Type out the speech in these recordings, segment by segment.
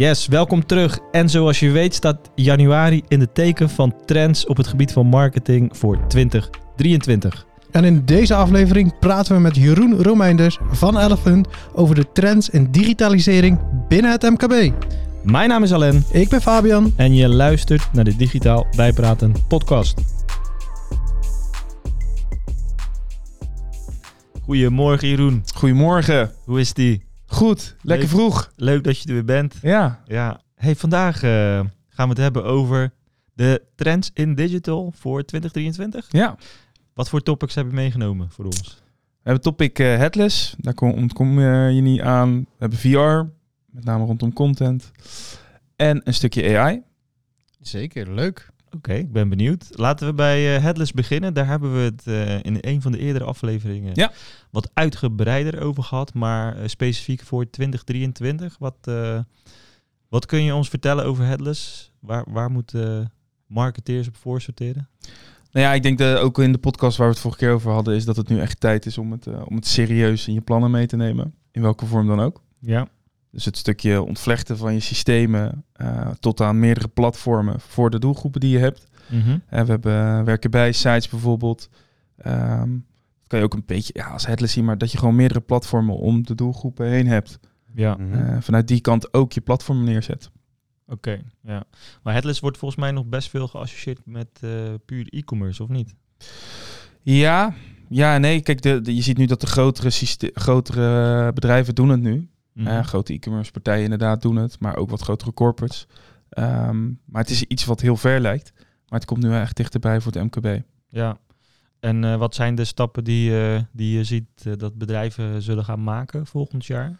Yes, welkom terug. En zoals je weet staat januari in de teken van trends op het gebied van marketing voor 2023. En in deze aflevering praten we met Jeroen Romeinders van Elephant over de trends in digitalisering binnen het MKB. Mijn naam is Alain Ik ben Fabian. en je luistert naar de Digitaal Bijpraten podcast. Goedemorgen Jeroen, Goedemorgen. hoe is die? Goed, lekker Leuk. vroeg. Leuk dat je er weer bent. Ja. Ja, hey, vandaag eh, gaan we het hebben over de trends in digital voor 2023. ja. Wat voor topics heb je meegenomen voor ons? We hebben topic eh, headless. Daar kom, ontkom je niet aan. We hebben VR, met name rondom content. En een stukje AI. Zeker, leuk. Oké, ik ben benieuwd. Laten we bij eh, Headless beginnen. Daar hebben we het eh, in een van de eerdere afleveringen Ja. wat uitgebreider over gehad. Maar eh, specifiek voor 2023. Wat, wat kun je ons vertellen over Headless? Waar, waar moeten marketeers op voor sorteren? Nou ja, ik denk dat ook in de podcast waar we het vorige keer over hadden, is dat het nu echt tijd is om het, om het serieus in je plannen mee te nemen. In welke vorm dan ook. Ja. Dus het stukje ontvlechten van je systemen eh, tot aan meerdere platformen voor de doelgroepen die je hebt. Mhm. Eh, we hebben eh, werken bij sites bijvoorbeeld. Ehm, dat kan je ook een beetje ja, als headless zien, maar dat je gewoon meerdere platformen om de doelgroepen heen hebt. Ja, Eh, vanuit die kant ook je platform neerzet. oké. ja. Maar Headless wordt volgens mij nog best veel geassocieerd met eh puur e-commerce, of niet? Ja, ja, nee. Kijk, de, de- je ziet nu dat de grotere, syste- grotere bedrijven doen het nu. Eh, grote e-commerce partijen inderdaad doen het, maar ook wat grotere corporates. Ehm, maar het is iets wat heel ver lijkt. Maar het komt nu echt dichterbij voor het MKB. Ja. En eh, wat zijn de stappen die, eh, die je ziet eh, dat bedrijven zullen gaan maken volgend jaar?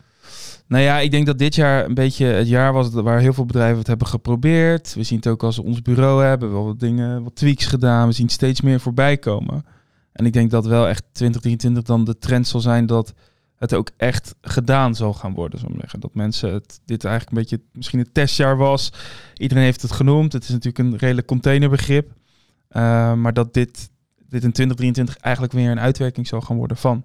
Nou ja, ik denk dat dit jaar een beetje het jaar was waar heel veel bedrijven het hebben geprobeerd. We zien het ook als we ons bureau hebben, wel wat dingen, wat tweaks gedaan. We zien steeds meer voorbij komen. En ik denk dat wel echt 2023 dan de trend zal zijn dat het ook echt gedaan zal gaan worden, maar zeggen. Dat mensen het, dit eigenlijk een beetje misschien een testjaar was. Iedereen heeft het genoemd. Het is natuurlijk een redelijk containerbegrip. Uh, maar dat dit, dit in 2023 eigenlijk weer een uitwerking zal gaan worden van.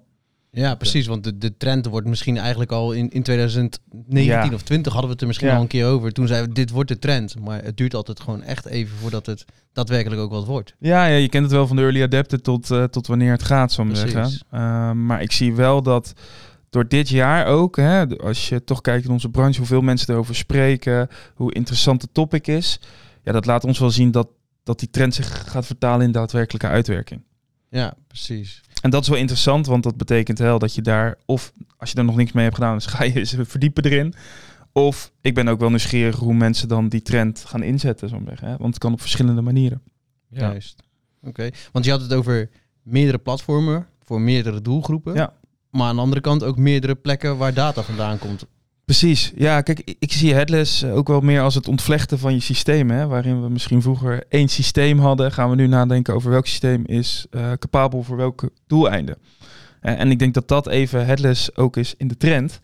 Ja, precies. Want de, de trend wordt misschien eigenlijk al in, in 2019 Ja. of 20 hadden we het er misschien Ja. al een keer over. Toen zeiden we, dit wordt de trend. Maar het duurt altijd gewoon echt even voordat het daadwerkelijk ook wat wordt. Ja, ja, je kent het wel van de early adapter tot, eh, tot wanneer het gaat, ik maar zeggen. Uh, maar ik zie wel dat door dit jaar ook, hè, als je toch kijkt in onze branche, hoeveel mensen erover spreken, hoe interessant het topic is. Ja, dat laat ons wel zien dat, dat die trend zich gaat vertalen in daadwerkelijke uitwerking. Ja, precies. En dat is wel interessant, want dat betekent wel dat je daar, of als je er nog niks mee hebt gedaan, dus ga je eens verdiepen erin. Of ik ben ook wel nieuwsgierig hoe mensen dan die trend gaan inzetten, zo zeggen. Hè? Want het kan op verschillende manieren. Juist. Oké. Want je had het over meerdere platformen voor meerdere doelgroepen. Ja. Maar aan de andere kant ook meerdere plekken waar data vandaan komt. Precies. Ja, kijk, ik- ik zie headless ook wel meer als het ontvlechten van je systeem. Hè, waarin we misschien vroeger één systeem hadden, gaan we nu nadenken over welk systeem is eh, capabel voor welke doeleinden. Eh, en ik denk dat dat even headless ook is in de trend.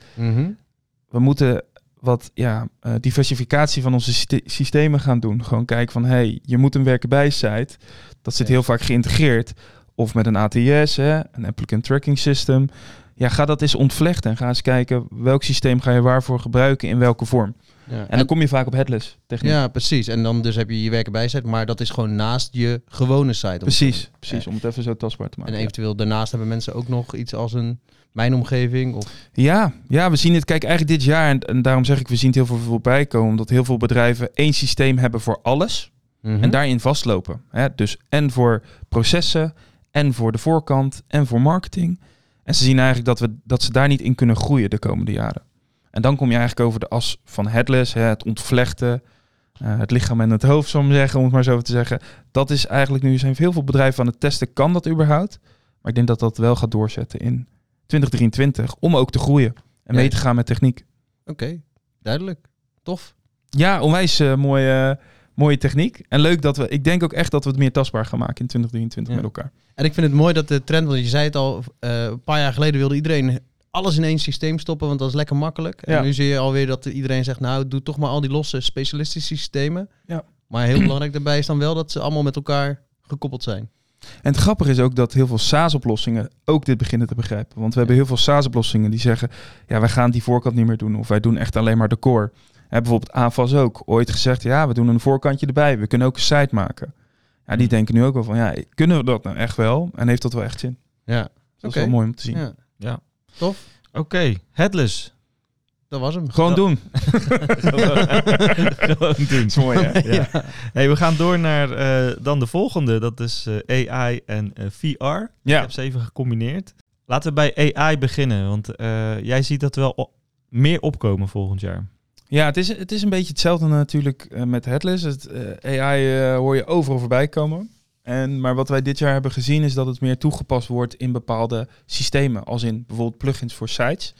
We moeten wat ja, eh, diversificatie van onze syste- systemen gaan doen. Gewoon kijken van, hey, je moet een werken bij site. Dat zit Ja. heel vaak geïntegreerd. Of met een ATS, hè, een applicant tracking system. Ja, ga dat eens ontvlechten en ga eens kijken welk systeem ga je waarvoor gebruiken in welke vorm. Ja. En dan kom je vaak op headless techniek. ja, precies. En dan dus heb je je werken bij site, maar dat is gewoon naast je gewone site. precies, precies. Om het even zo tastbaar te En maken. eventueel daarnaast hebben mensen ook nog iets als een mijn omgeving of Ja, ja, we zien het. Kijk, eigenlijk dit jaar, en, en daarom zeg ik, we zien het heel veel voorbij komen, omdat heel veel bedrijven één systeem hebben voor alles. Mhm. En daarin vastlopen. Hè? Dus en voor processen, en voor de voorkant, en voor marketing. En ze zien eigenlijk dat, we, dat ze daar niet in kunnen groeien de komende jaren. En dan kom je eigenlijk over de as van headless, hè, het ontvlechten, eh, het lichaam en het hoofd, zou ik zeggen, om het maar zo te zeggen. Dat is eigenlijk nu, zijn heel veel bedrijven aan het testen, kan dat überhaupt? Maar ik denk dat dat wel gaat doorzetten in 2023, om ook te groeien en mee te gaan met techniek. Oké, duidelijk. Tof. Ja, onwijs eh, mooie, mooie techniek. En leuk dat we, ik denk ook echt dat we het meer tastbaar gaan maken in 2023 Ja. met elkaar. En ik vind het mooi dat de trend, want je zei het al, eh, een paar jaar geleden wilde iedereen alles in één systeem stoppen, want dat is lekker makkelijk. Ja. En nu zie je alweer dat iedereen zegt, nou, doe toch maar al die losse specialistische systemen. Ja. Maar heel belangrijk daarbij is dan wel dat ze allemaal met elkaar gekoppeld zijn. En het grappige is ook dat heel veel SaaS-oplossingen ook dit beginnen te begrijpen. Want we hebben heel veel SaaS-oplossingen die zeggen, ja, wij gaan die voorkant niet meer doen. Of wij doen echt alleen maar de core. Hè, bijvoorbeeld AFAS ook. Ooit gezegd, ja, we doen een voorkantje erbij. We kunnen ook een site maken. Ja, die Hmm. denken nu ook wel van, ja, kunnen we dat nou echt wel? En heeft dat wel echt zin? Ja. Dat is Oké. wel mooi om te zien. ja. Ja. Tof. Oké, headless. Dat was hem. Gewoon Dat- doen. Gewoon doen. is mooi, hè? Ja. Hey, we gaan door naar eh, dan de volgende. Dat is eh, AI en eh, VR. Ik Ja. heb ze even gecombineerd. Laten we bij AI beginnen, want eh, jij ziet dat wel meer opkomen volgend jaar. Ja, het is, het is een beetje hetzelfde natuurlijk eh, met Headless. Het, eh, AI eh, hoor je overal voorbij komen. En, maar wat wij dit jaar hebben gezien is dat het meer toegepast wordt in bepaalde systemen. Als in bijvoorbeeld plugins voor sites.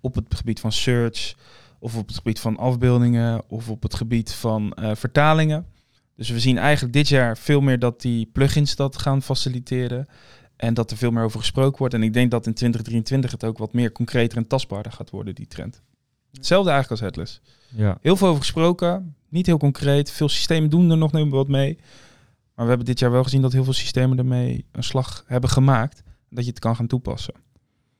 Op het gebied van search. Of op het gebied van afbeeldingen. Of op het gebied van vertalingen. Dus we zien eigenlijk dit jaar veel meer dat die plugins dat gaan faciliteren. En dat er veel meer over gesproken wordt. En ik denk dat in 2023 het ook wat meer concreter en tastbaarder gaat worden, die trend. Hetzelfde eigenlijk als Headless. Ja. Heel veel over gesproken, niet heel concreet. Veel systemen doen er nog wat mee. Maar we hebben dit jaar wel gezien dat heel veel systemen ermee een slag hebben gemaakt. Dat je het kan gaan toepassen.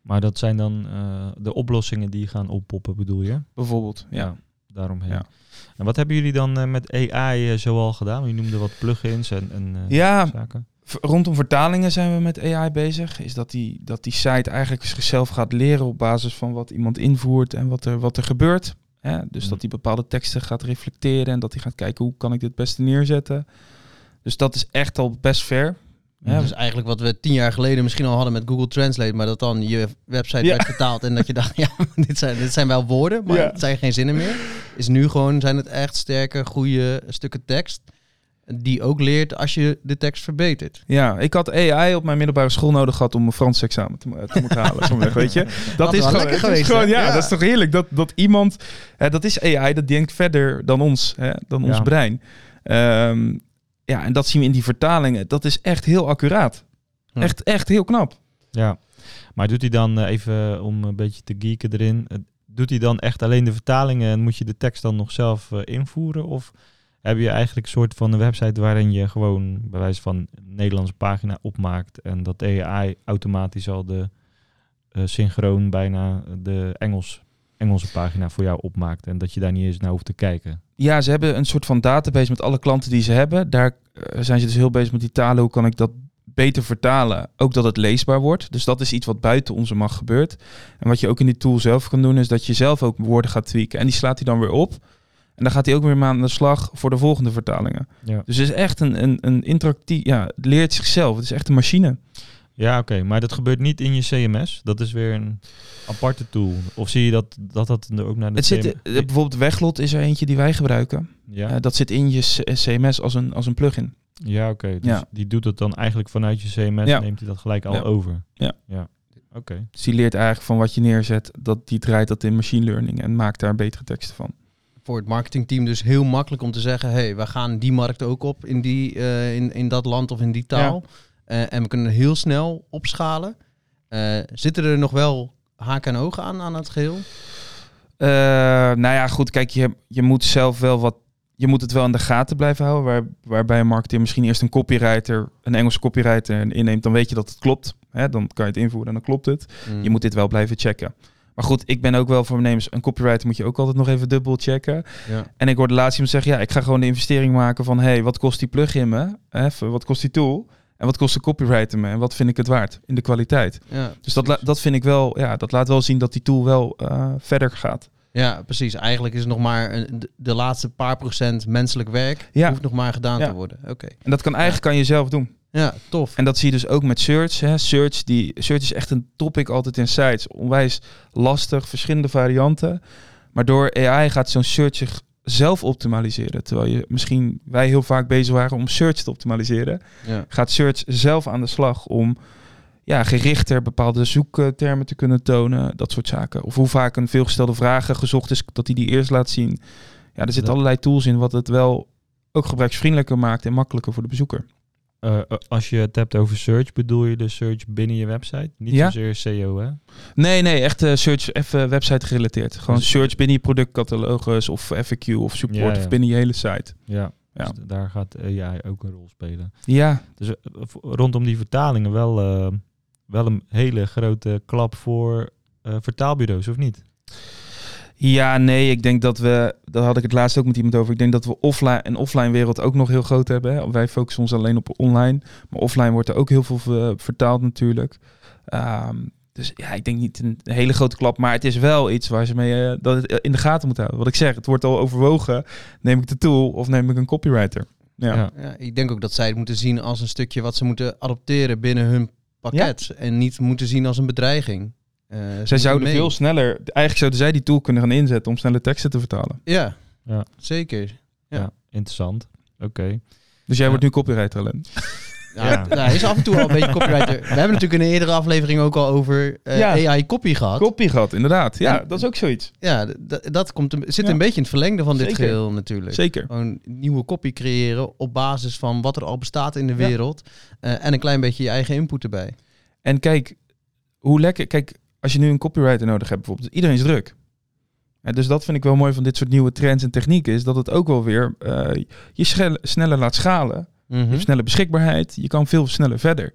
Maar dat zijn dan eh, de oplossingen die gaan oppoppen, bedoel je? Bijvoorbeeld, ja. daaromheen. Ja. En wat hebben jullie dan eh, met AI eh, zoal gedaan? Je noemde wat plugins en, en Ja, zaken. Rondom vertalingen zijn we met AI bezig. Is dat die, dat die site eigenlijk zichzelf gaat leren op basis van wat iemand invoert en wat er, wat er gebeurt. Hè? Dus Mm. dat die bepaalde teksten gaat reflecteren en dat hij gaat kijken hoe kan ik dit het beste neerzetten. Dus dat is echt al best ver. Ja, Ja, Dat is eigenlijk wat we tien jaar geleden misschien al hadden met Google Translate, maar dat dan je website Ja. werd vertaald en dat je dacht, ja, dit zijn, dit zijn wel woorden, maar Ja. het zijn geen zinnen meer. Is nu gewoon, zijn het echt sterke, goede stukken tekst, die ook leert als je de tekst verbetert. Ja, ik had AI op mijn middelbare school nodig gehad om een Frans examen te, te moeten halen. weet je? Dat is gewoon, is geweest, gewoon- ja, Ja. dat is toch heerlijk dat, dat iemand, hè, dat is AI, dat denkt verder dan ons, hè, dan ons Ja. brein. Ehm, ja, en dat zien we in die vertalingen. Dat is echt heel accuraat. Hm. Echt, echt heel knap. Ja, maar doet hij dan eh, even om een beetje te geeken erin, eh, doet hij dan echt alleen de vertalingen en moet je de tekst dan nog zelf eh, invoeren? Of heb je eigenlijk een soort van een website waarin je gewoon bij wijze van Nederlandse pagina opmaakt en dat AI automatisch al de eh, synchroon bijna de Engels, Engelse pagina voor jou opmaakt en dat je daar niet eens naar hoeft te kijken? Ja, ze hebben een soort van database met alle klanten die ze hebben. Daar eh, zijn ze dus heel bezig met die talen. Hoe kan ik dat beter vertalen? Ook dat het leesbaar wordt. Dus dat is iets wat buiten onze macht gebeurt. En wat je ook in die tool zelf kan doen, is dat je zelf ook woorden gaat tweaken. En die slaat hij dan weer op. En dan gaat hij ook weer maar aan de slag voor de volgende vertalingen. Ja, Dus het is echt een, een, een interactief... Ja, het leert zichzelf. Het is echt een machine. ja oké, maar dat gebeurt niet in je CMS. Dat is weer een aparte tool. Of zie je dat dat, dat er ook naar de Het zit, CMS eh, bijvoorbeeld Weglot is er eentje die wij gebruiken. Ja. Eh, dat zit in je CMS als een, als een plugin. Ja, oké. Dus Ja. die doet het dan eigenlijk vanuit je CMS, Ja. neemt hij dat gelijk al Ja. over. Ja. Ja. Oké. Dus die leert eigenlijk van wat je neerzet, dat die draait dat in machine learning en maakt daar betere teksten van. Voor het marketingteam dus heel makkelijk om te zeggen, hey, we gaan die markt ook op in, die, eh, in, in dat land of in die taal. Eh, en we kunnen heel snel opschalen. Eh, zitten er nog wel haken en ogen aan aan het geheel? Eh, nou ja, goed, kijk, je, je moet zelf wel wat. Je moet het wel in de gaten blijven houden. Waar, waarbij een marketeer misschien eerst een copywriter, een Engelse copywriter inneemt, dan weet je dat het klopt. Hè, dan kan je het invoeren en dan klopt het. Mm. Je moet dit wel blijven checken. Maar goed, ik ben ook wel voor ondernemers. Een copywriter moet je ook altijd nog even dubbel checken. Ja. En ik hoorde laatst iemand zeggen, ja, ik ga gewoon de investering maken van, hey, wat kost die plugin me? Even, wat kost die tool? En wat kost de copywriter me? En wat vind ik het waard in de kwaliteit? Ja, Dus dat, dat vind ik wel, ja, dat laat wel zien dat die tool wel eh, verder gaat. ja, precies. Eigenlijk is het nog maar een, de, laatste paar procent menselijk werk. Ja. Hoeft nog maar gedaan Ja. te worden. Oké. En dat kan eigenlijk kan je zelf doen. Ja, tof. En dat zie je dus ook met search. Hè. Search, die, search is echt een topic altijd in sites. Onwijs lastig, verschillende varianten. Maar door AI gaat zo'n search zich zelf optimaliseren. Terwijl je misschien wij heel vaak bezig waren om search te optimaliseren. Ja. Gaat search zelf aan de slag om ja, gerichter bepaalde zoektermen te kunnen tonen. Dat soort zaken. Of hoe vaak een veelgestelde vragen gezocht is, dat hij die eerst laat zien. Ja, er zitten allerlei tools in wat het wel ook gebruiksvriendelijker maakt en makkelijker voor de bezoeker. Eh, eh, als je het hebt over search, bedoel je de search binnen je website? Niet Ja. zozeer SEO, hè? Nee, nee, echt eh, search, even website gerelateerd. Gewoon Dus- search binnen je productcatalogus of FAQ of support Ja, ja. of binnen je hele site. Ja. Ja. Dus daar gaat AI ook een rol spelen. Ja, Dus rondom die vertalingen wel, wel een hele grote klap voor vertaalbureaus, of niet? Ja, nee, ik denk dat we, daar had ik het laatst ook met iemand over. Ik denk dat we offline en offline wereld ook nog heel groot hebben. Hè. Wij focussen ons alleen op online, maar offline wordt er ook heel veel ver- vertaald natuurlijk. Ehm, dus ja, ik denk niet een hele grote klap, maar het is wel iets waar ze mee eh, dat het in de gaten moeten houden. Wat ik zeg, het wordt al overwogen. Neem ik de tool of neem ik een copywriter? Ja, Ja. Ja, ik denk ook dat zij het moeten zien als een stukje wat ze moeten adopteren binnen hun pakket. En niet moeten zien als een bedreiging. Eh, ze zij zouden mee. veel sneller, eigenlijk zouden zij die tool kunnen gaan inzetten om snelle teksten te vertalen. Ja, Ja. zeker. Ja, Ja. interessant. Oké. Dus jij Ja. wordt nu copywriter, Len. Ja, Ja. nou, hij is af en toe al een beetje copywriter. We hebben natuurlijk in een eerdere aflevering ook al over eh, Ja. AI copy gehad. Copy gehad, inderdaad. Ja, En- dat is ook zoiets. ja, dat komt een, zit Ja. een beetje in het verlengde van dit geheel natuurlijk. Zeker. Gewoon nieuwe copy creëren op basis van wat er al bestaat in de Ja. wereld. Eh, en een klein beetje je eigen input erbij. En kijk, hoe lekker. Kijk, als je nu een copywriter nodig hebt, bijvoorbeeld, iedereen is druk. Dus dat vind ik wel mooi van dit soort nieuwe trends en technieken, is dat het ook wel weer eh, je sneller laat schalen. Je Mhm. hebt snelle beschikbaarheid, je kan veel sneller verder.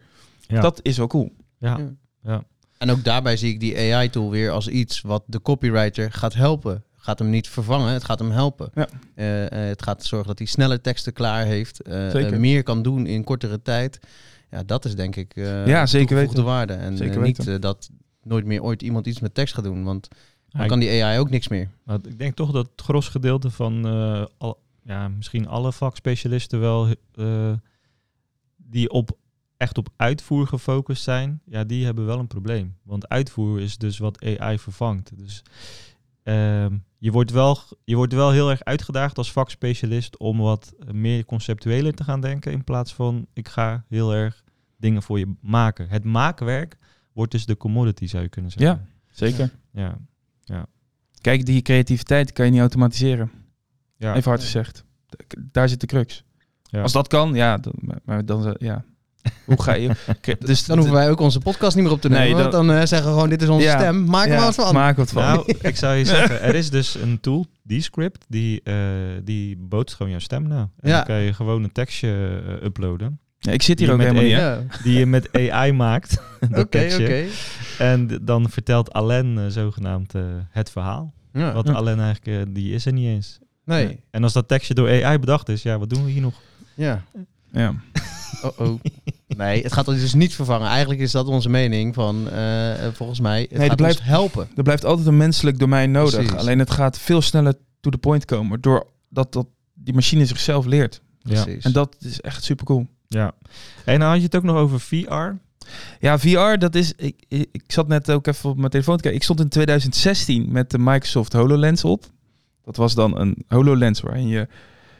Ja. Dat is wel cool. Ja. Ja. Ja. En ook daarbij zie ik die AI-tool weer als iets wat de copywriter gaat helpen. Gaat hem niet vervangen, het gaat hem helpen. Ja. Eh, eh, het gaat zorgen dat hij snelle teksten klaar heeft, eh, Zeker. eh, meer kan doen in kortere tijd. Ja, dat is denk ik eh Ja, zeker toegevoegde weten. waarde. En Zeker niet dat nooit meer ooit iemand iets met tekst gaat doen, want dan Ja, kan die AI ook niks meer. Maar ik denk toch dat het gros gedeelte van eh, al, ja, misschien alle vakspecialisten wel eh, die op echt op uitvoer gefocust zijn, ja, die hebben wel een probleem. Want uitvoer is dus wat AI vervangt. Dus ehm, je, wordt wel, je wordt wel heel erg uitgedaagd als vakspecialist om wat meer conceptueler te gaan denken in plaats van ik ga heel erg dingen voor je maken. Het maakwerk wordt dus de commodity, zou je kunnen zeggen. Zeker. Ja. Kijk, die creativiteit kan je niet automatiseren. Ja. Even hard gezegd. Daar zit de crux. Ja. Als dat kan, ja, dan, maar- dan, ja. Hoe ga je? Dus Dan hoeven wij ook onze podcast niet meer op te nemen. Nee, want dan eh, zeggen we gewoon, dit is onze Ja. stem. Maak er ja, maar wat van. Maak wat van. Nou, ik zou je zeggen, er is dus een tool, Descript, die, eh die bootst gewoon jouw stem na. En Ja. dan kan je gewoon een tekstje eh, uploaden, Ja, ik zit hier ook met helemaal niet. Ja. die je met AI maakt. Oké, oké. En dan vertelt Alain eh, zogenaamd eh, het verhaal. Ja. Wat Ja. Alain eigenlijk, eh, die is er niet eens. Nee. En als dat tekstje door AI bedacht is, ja, wat doen we hier nog? Ja. Ja. Oh, oh. Nee, het gaat ons dus niet vervangen. Eigenlijk is dat onze mening van, volgens mij, het Nee, gaat blijft- ons helpen. Er blijft altijd een menselijk domein nodig. Precies. Alleen het gaat veel sneller to the point komen. Doordat dat die machine zichzelf leert. Ja. Precies. En dat is echt super cool. Ja. En dan had je het ook nog over VR. Ja, VR, dat is. Ik, ik, ik zat net ook even op mijn telefoon te kijken. Ik stond in 2016 met de Microsoft HoloLens op. Dat was dan een HoloLens waarin je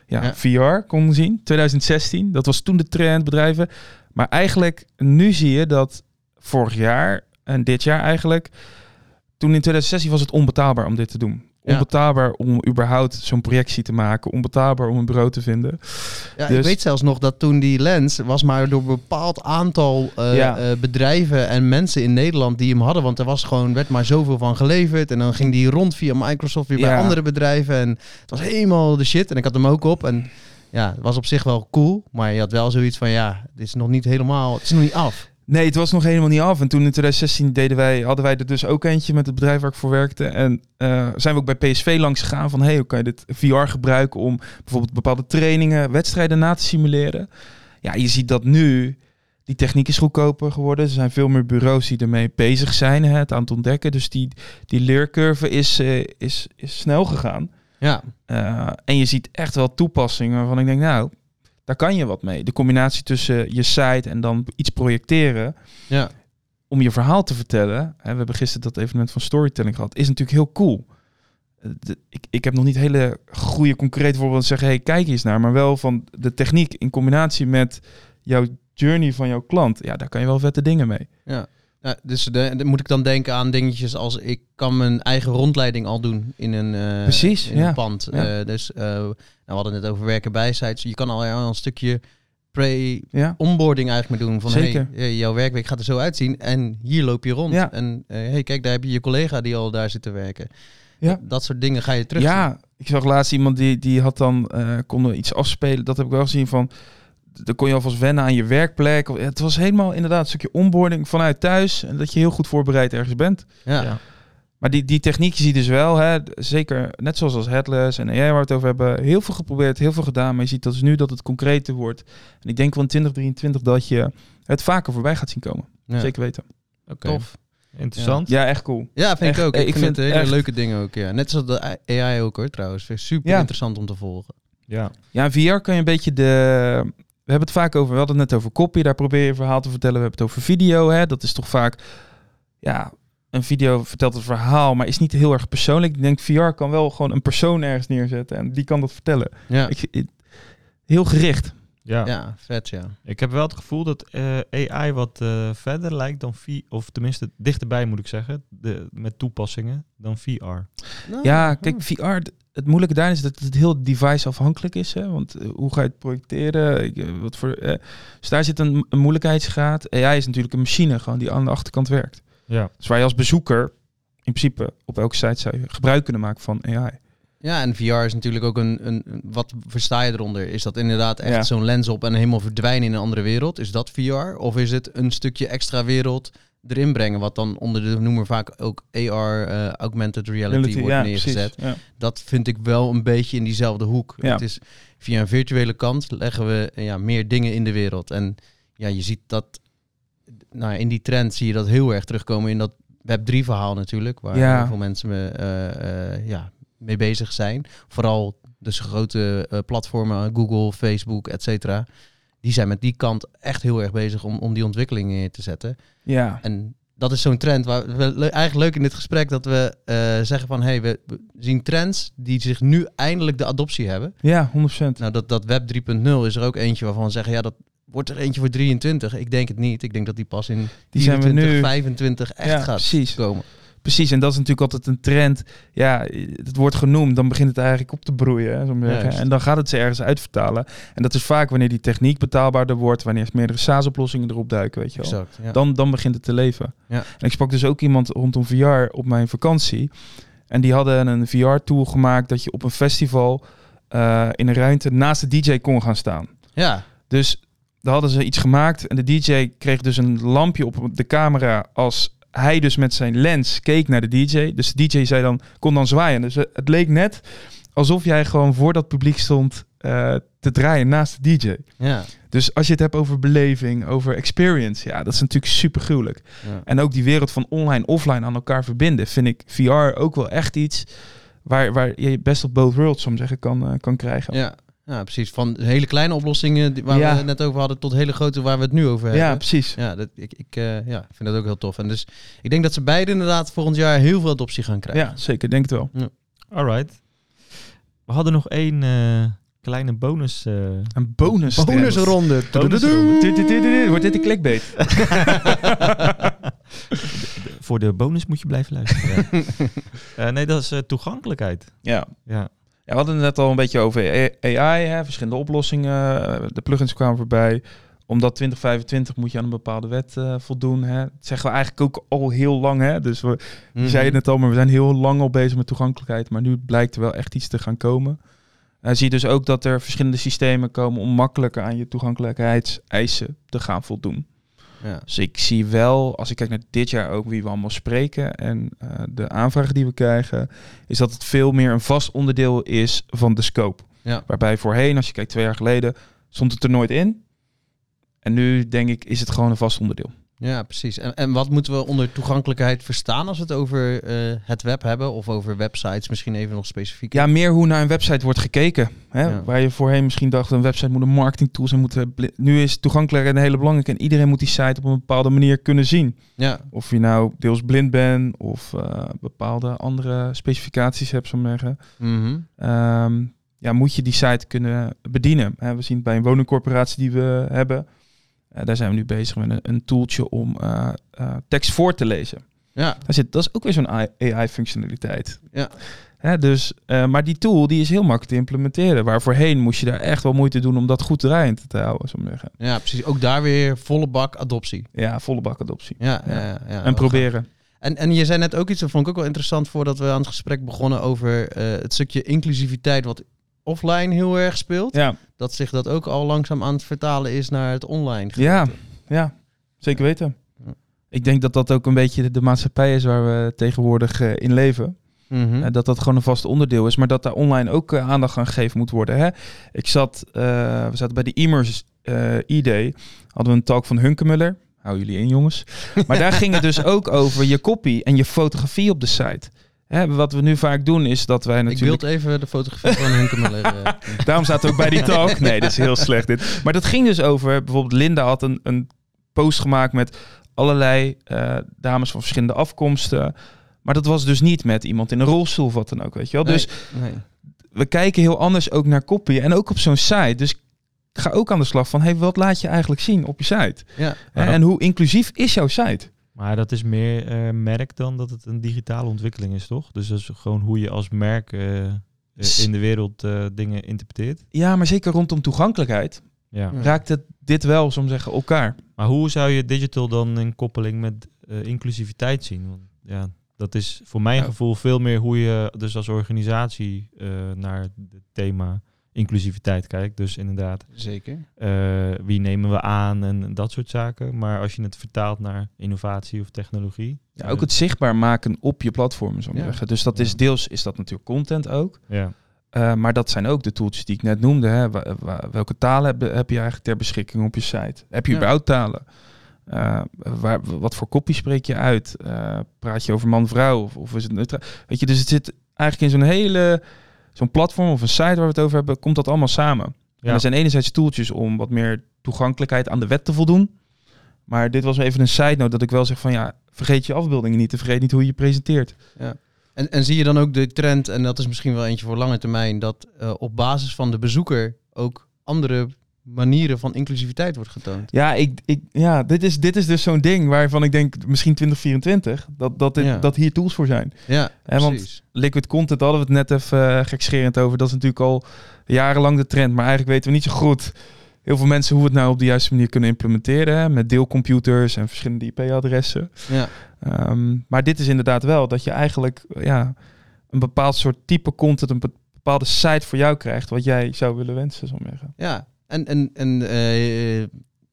ja, Ja. VR kon zien. 2016. Dat was toen de trend, bedrijven. Maar eigenlijk, nu zie je dat vorig jaar en dit jaar eigenlijk. Toen in 2016 was het onbetaalbaar om dit te doen. Onbetaalbaar om überhaupt zo'n projectie te maken. Onbetaalbaar om een bureau te vinden. Ja, ik Dus- weet zelfs nog dat toen die lens was maar door een bepaald aantal eh, Ja. eh, bedrijven en mensen in Nederland die hem hadden. Want er was gewoon, werd maar zoveel van geleverd. En dan ging die rond via Microsoft weer bij andere bedrijven. En het was helemaal de shit. En ik had hem ook op. En ja, het was op zich wel cool. Maar je had wel zoiets van, ja, dit is nog niet helemaal, het is nog niet af. Nee, het was nog helemaal niet af. En toen in 2016 deden wij, hadden wij er dus ook eentje met het bedrijf waar ik voor werkte. En eh, zijn we ook bij PSV langs gegaan van... hey, hoe kan je dit VR gebruiken om bijvoorbeeld bepaalde trainingen, wedstrijden na te simuleren? Ja, je ziet dat nu... Die techniek is goedkoper geworden. Er zijn veel meer bureaus die ermee bezig zijn, hè, het aan het ontdekken. Dus die, die leercurve is, eh, is, is snel gegaan. Ja, Uh, en je ziet echt wel toepassingen waarvan ik denk, nou, daar kan je wat mee. De combinatie tussen je site en dan iets projecteren ja. om je verhaal te vertellen. Hè, we hebben gisteren dat evenement van storytelling gehad. Is natuurlijk heel cool. Eh, de- ik, ik heb nog niet hele goede concrete voorbeelden zeggen, hey, kijk eens naar. Maar wel van de techniek in combinatie met jouw journey van jouw klant. Ja, daar kan je wel vette dingen mee. Ja. Ja, dus de, de- moet ik dan denken aan dingetjes als ik kan mijn eigen rondleiding al doen in een, eh, Precies, in ja. een pand. Ja. Eh, dus eh, nou, we hadden het over werken bij sites. Je kan al een stukje pre-onboarding eigenlijk mee doen. Van Zeker. hey, jouw werkweek gaat er zo uitzien en hier loop je rond. En hey, kijk, daar heb je je collega die al daar zit te werken. Ja. Dat, soort dingen ga je terug. Ja, ik zag laatst iemand die, die had dan, konden iets afspelen. Dat heb ik wel gezien van, dan kon je alvast wennen aan je werkplek. Of- Het was helemaal inderdaad een stukje onboarding vanuit thuis. En dat je heel goed voorbereid ergens bent. Ja. Ja. Maar die, die techniek zie je dus wel, hè, zeker net zoals als headless en AI waar we het over hebben, heel veel geprobeerd, heel veel gedaan. Maar je ziet dat dus nu dat het concreter wordt. En ik denk wel in 2023 dat je het vaker voorbij gaat zien komen. Ja. Zeker weten. Oké. Tof. Interessant. Ja, echt cool. Ja, vind Echt, ik ook. eh, Ik, ik vind, vind het hele echt- leuke dingen ook. Ja. Net zoals de AI ook hoor trouwens. Super Ja. interessant om te volgen. Ja. Ja, in VR kan je een beetje de... We hebben het vaak over, we hadden het net over copy, daar probeer je een verhaal te vertellen. We hebben het over video, hè. dat is toch vaak, ja, een video vertelt een verhaal, maar is niet heel erg persoonlijk. Ik denk, VR kan wel gewoon een persoon ergens neerzetten en die kan dat vertellen. Ja, Ik, ik- heel gericht. Ja. ja vet ja. Ik heb wel het gevoel dat eh, AI wat eh, verder lijkt dan VR, of tenminste dichterbij moet ik zeggen, de, met toepassingen dan VR. Nou, Ja, kijk, VR, het moeilijke daar is dat het heel device afhankelijk is. Hè? Want eh, hoe ga je het projecteren? Ik, eh, wat voor, eh, dus daar zit een, een moeilijkheidsgraad. AI is natuurlijk een machine gewoon die aan de achterkant werkt. Ja. Dus waar je als bezoeker in principe op elke site zou je gebruik kunnen maken van AI. Ja, en VR is natuurlijk ook een, een... een- Wat versta je eronder? Is dat inderdaad echt Ja. zo'n lens op en helemaal verdwijnen in een andere wereld? Is dat VR? Of is het een stukje extra wereld erin brengen? Wat dan onder de noemer vaak ook AR, eh, Augmented Reality, wordt neergezet. Ja. Dat vind ik wel een beetje in diezelfde hoek. Ja. Het is via een virtuele kant leggen we eh, ja, meer dingen in de wereld. En ja, je ziet dat nou, in die trend zie je dat heel erg terugkomen in dat Web3 verhaal natuurlijk. Waar Ja. heel veel mensen me, eh, ja, mee bezig zijn. Vooral dus grote platformen, Google, Facebook, et cetera. Die zijn met die kant echt heel erg bezig om, om die ontwikkeling neer te zetten. ja. En dat is zo'n trend waar we eigenlijk leuk in dit gesprek dat we eh, zeggen van hey, we, we zien trends die zich nu eindelijk de adoptie hebben. Ja, 100%. Nou, dat, dat Web 3.0 is er ook eentje waarvan we zeggen ja, dat wordt er eentje voor 23. Ik denk het niet. Ik denk dat die pas in Die zijn we 24, nu. 25 echt Ja, gaat precies. komen. Precies, en dat is natuurlijk altijd een trend. Ja, het wordt genoemd, dan begint het eigenlijk op te broeien. Hè, zo. En dan gaat het ze ergens uitvertalen. En dat is vaak wanneer die techniek betaalbaarder wordt, wanneer meerdere SaaS-oplossingen erop duiken, weet je wel. Exact. Ja. Dan, dan begint het te leven. Ja. En ik sprak dus ook iemand rondom VR op mijn vakantie. En die hadden een VR-tool gemaakt dat je op een festival eh, in een ruimte naast de DJ kon gaan staan. ja. Dus daar hadden ze iets gemaakt en de DJ kreeg dus een lampje op de camera als hij dus met zijn lens keek naar de DJ. Dus de DJ zei dan, kon dan zwaaien. Dus eh, het leek net alsof jij gewoon voor dat publiek stond eh, te draaien naast de DJ. Ja. Dus als je het hebt over beleving, over experience, ja, dat is natuurlijk super gruwelijk. Ja. En ook die wereld van online, offline aan elkaar verbinden, vind ik VR ook wel echt iets waar, waar je best op both worlds, om zeggen, kan, eh, kan krijgen. Ja. Ja, precies. Van hele kleine oplossingen die- waar Ja. we het net over hadden tot hele grote waar we het nu over hebben. Ja, precies. Ja, dat, ik, ik eh, ja, vind dat ook heel tof. En dus ik denk dat ze beide inderdaad volgend jaar heel veel adoptie gaan krijgen. Ja, zeker, denk het wel. Alright. We hadden nog één eh, kleine bonus. eh, Een bonus. Bonusronde. Bonusronde. Wordt dit een clickbait? voor de bonus moet je blijven luisteren. Eh, nee, dat is toegankelijkheid. Ja. Ja. Ja, we hadden het net al een beetje over AI, hè, verschillende oplossingen. De plugins kwamen voorbij. Omdat 2025 moet je aan een bepaalde wet eh, voldoen. Hè. Dat zeggen we eigenlijk ook al heel lang. Hè. Dus we Mhm. je zei het net al, maar we zijn heel lang al bezig met toegankelijkheid. Maar nu blijkt er wel echt iets te gaan komen. Uh, zie je dus ook dat er verschillende systemen komen om makkelijker aan je toegankelijkheidseisen te gaan voldoen. Ja. Dus ik zie wel, als ik kijk naar dit jaar ook wie we allemaal spreken en eh, de aanvragen die we krijgen, is dat het veel meer een vast onderdeel is van de scope. Ja. Waarbij voorheen, als je kijkt twee jaar geleden, stond het er nooit in. En nu denk ik, is het gewoon een vast onderdeel. Ja, precies. En, en wat moeten we onder toegankelijkheid verstaan als we het over eh, het web hebben? Of over websites misschien even nog specifiek? Ja, meer hoe naar een website wordt gekeken. Hè? Ja. Waar je voorheen misschien dacht, een website moet een marketingtool zijn. Moet, bli- nu is toegankelijkheid een hele belangrijke. En iedereen moet die site op een bepaalde manier kunnen zien. Ja, Of je nou deels blind bent of eh, bepaalde andere specificaties hebt, maar zeggen. Mhm. Ehm, ja, moet je die site kunnen bedienen. Hè, we zien het bij een woningcorporatie die we hebben. Eh, daar zijn we nu bezig met een, een tooltje om eh, eh, tekst voor te lezen. ja, Daar zit, dat is ook weer zo'n AI-functionaliteit. Ja. Hè, dus, maar die tool die is heel makkelijk te implementeren. Waar voorheen moest je daar echt wel moeite doen om dat goed draaiend te houden. Zou ik maar zeggen. ja, precies. Ook daar weer volle bak adoptie. Ja, volle bak adoptie. Ja, Ja. en proberen. En, en je zei net ook iets, dat vond ik ook wel interessant voordat we aan het gesprek begonnen over het stukje inclusiviteit wat offline heel erg speelt. Ja, Dat zich dat ook al langzaam aan het vertalen is naar het online. Ja. ja, zeker weten. Ik denk dat dat ook een beetje de maatschappij is waar we tegenwoordig eh, in leven. Eh, dat dat gewoon een vast onderdeel is, maar dat daar online ook eh, aandacht aan gegeven moet worden. Hè? Ik zat, we zaten bij de Immers E-Day, hadden we een talk van Hunkemuller. Hou jullie in, jongens. Maar daar ging het dus ook over je copy en je fotografie op de site. Hè, wat we nu vaak doen is dat wij Ik natuurlijk... beeld even de fotografie van Hunkemuller. eh. Daarom staat ook bij die talk. Nee, dat is heel slecht dit. Maar dat ging dus over, bijvoorbeeld Linda had een, een post gemaakt met allerlei eh, dames van verschillende afkomsten. Maar dat was dus niet met iemand in een rolstoel of wat dan ook, weet je wel. Dus Nee. we kijken heel anders ook naar copy en ook op zo'n site. Dus ga ook aan de slag van, hey, wat laat je eigenlijk zien op je site? Ja. Hè, En hoe inclusief is jouw site? Maar dat is meer eh, merk dan dat het een digitale ontwikkeling is, toch? Dus dat is gewoon hoe je als merk eh, eh, in de wereld eh, dingen interpreteert. Ja, maar zeker rondom toegankelijkheid Ja. Raakt het dit wel, soms zeggen, elkaar. Maar hoe zou je digital dan in koppeling met eh, inclusiviteit zien? Want ja, dat is voor mijn Ja. gevoel veel meer hoe je dus als organisatie eh, naar het thema inclusiviteit kijkt. Dus inderdaad, Zeker. eh, wie nemen we aan en dat soort zaken. Maar als je het vertaalt naar innovatie of technologie. Ja, ook het zichtbaar maken op je platform, ik Ja. zeggen. Dus dat is deels is dat natuurlijk content ook. Ja. Eh, maar dat zijn ook de tools die ik net noemde. Hè. Welke talen heb, heb je eigenlijk ter beschikking op je site? Heb je Ja. überhaupt talen? Eh, waar, wat voor kopie spreek je uit? Eh, praat je over man-vrouw of, of is het neutraal? Weet je, dus het zit eigenlijk in zo'n hele zo'n platform of een site waar we het over hebben, komt dat allemaal samen. En Ja. er zijn enerzijds tooltjes om wat meer toegankelijkheid aan de wet te voldoen. Maar dit was even een side note dat ik wel zeg van ja, vergeet je afbeeldingen niet. en Vergeet niet hoe je je presenteert. En, en zie je dan ook de trend, en dat is misschien wel eentje voor lange termijn, dat eh, op basis van de bezoeker ook andere manieren van inclusiviteit wordt getoond? Ja, ik, ik, ja dit, is, dit is dus zo'n ding waarvan ik denk misschien 2024 dat, dat, dit, Ja. dat hier tools voor zijn. Ja, Hè, want liquid content hadden we het net even uh, gekscherend over. Dat is natuurlijk al jarenlang de trend, maar eigenlijk weten we niet zo goed heel veel mensen hoe we het nou op de juiste manier kunnen implementeren. Hè, met deelcomputers en verschillende IP-adressen. Ja. Ehm, maar dit is inderdaad wel dat je eigenlijk ja, een bepaald soort type content, een be- bepaalde site voor jou krijgt, wat jij zou willen wensen, maar zeggen. Ja, en, en, en eh,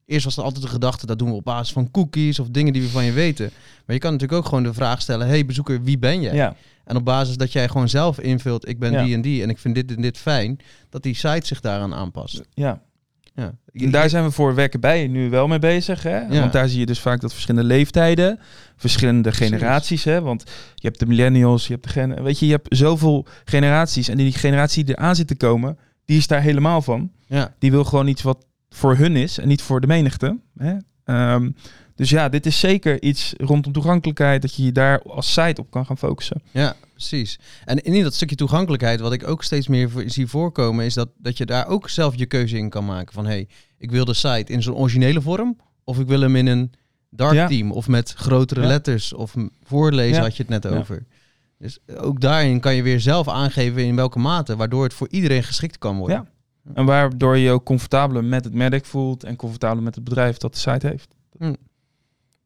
eerst was er altijd de gedachte, dat doen we op basis van cookies of dingen die we van je weten. Maar je kan natuurlijk ook gewoon de vraag stellen, hey bezoeker, wie ben jij? Ja, En op basis dat jij gewoon zelf invult, ik ben Ja. die en die en ik vind dit en dit fijn, dat die site zich daaraan aanpast. ja. Ja. En daar zijn we voor werken bij nu wel mee bezig. Hè? Ja. Want daar zie je dus vaak dat verschillende leeftijden, verschillende Precies. generaties. Hè? Want je hebt de millennials, je hebt de gen weet je, je hebt zoveel generaties. En die generatie die eraan zit te komen, die is daar helemaal van. Ja. Die wil gewoon iets wat voor hun is en niet voor de menigte. Hè? Ehm, dus ja, dit is zeker iets rondom toegankelijkheid, dat je je daar als site op kan gaan focussen. Ja, precies. En in dat stukje toegankelijkheid, wat ik ook steeds meer zie voorkomen, is dat, dat je daar ook zelf je keuze in kan maken. Van hey, ik wil de site in zijn originele vorm, of ik wil hem in een dark Ja. team, of met grotere Ja. letters, of voorlezen Ja. had je het net over. Dus ook daarin kan je weer zelf aangeven in welke mate, waardoor het voor iedereen geschikt kan worden. Ja. En waardoor je je ook comfortabeler met het merk voelt en comfortabeler met het bedrijf dat de site heeft.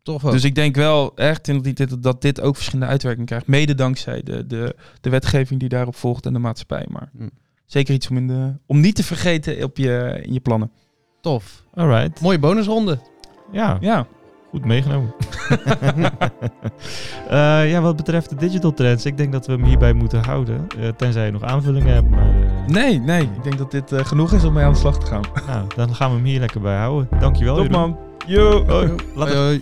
Toch ook. Dus ik denk wel echt in dat dit, dat dit ook verschillende uitwerking krijgt. Mede dankzij de, de, de wetgeving die daarop volgt en de maatschappij. Maar Hm. zeker iets om, in de, om niet te vergeten op je, in je plannen. Tof. Alright. Mooie bonusronde. Ja, Ja, goed meegenomen. Eh, ja, wat betreft de digital trends, ik denk dat we hem hierbij moeten houden. Eh, tenzij je nog aanvullingen hebt. Maar, eh, nee, nee. Ik denk dat dit eh, genoeg is om mee aan de slag te gaan. nou, dan gaan we hem hier lekker bij houden. Dankjewel. Top Jeroen. man. Yo. Hoi.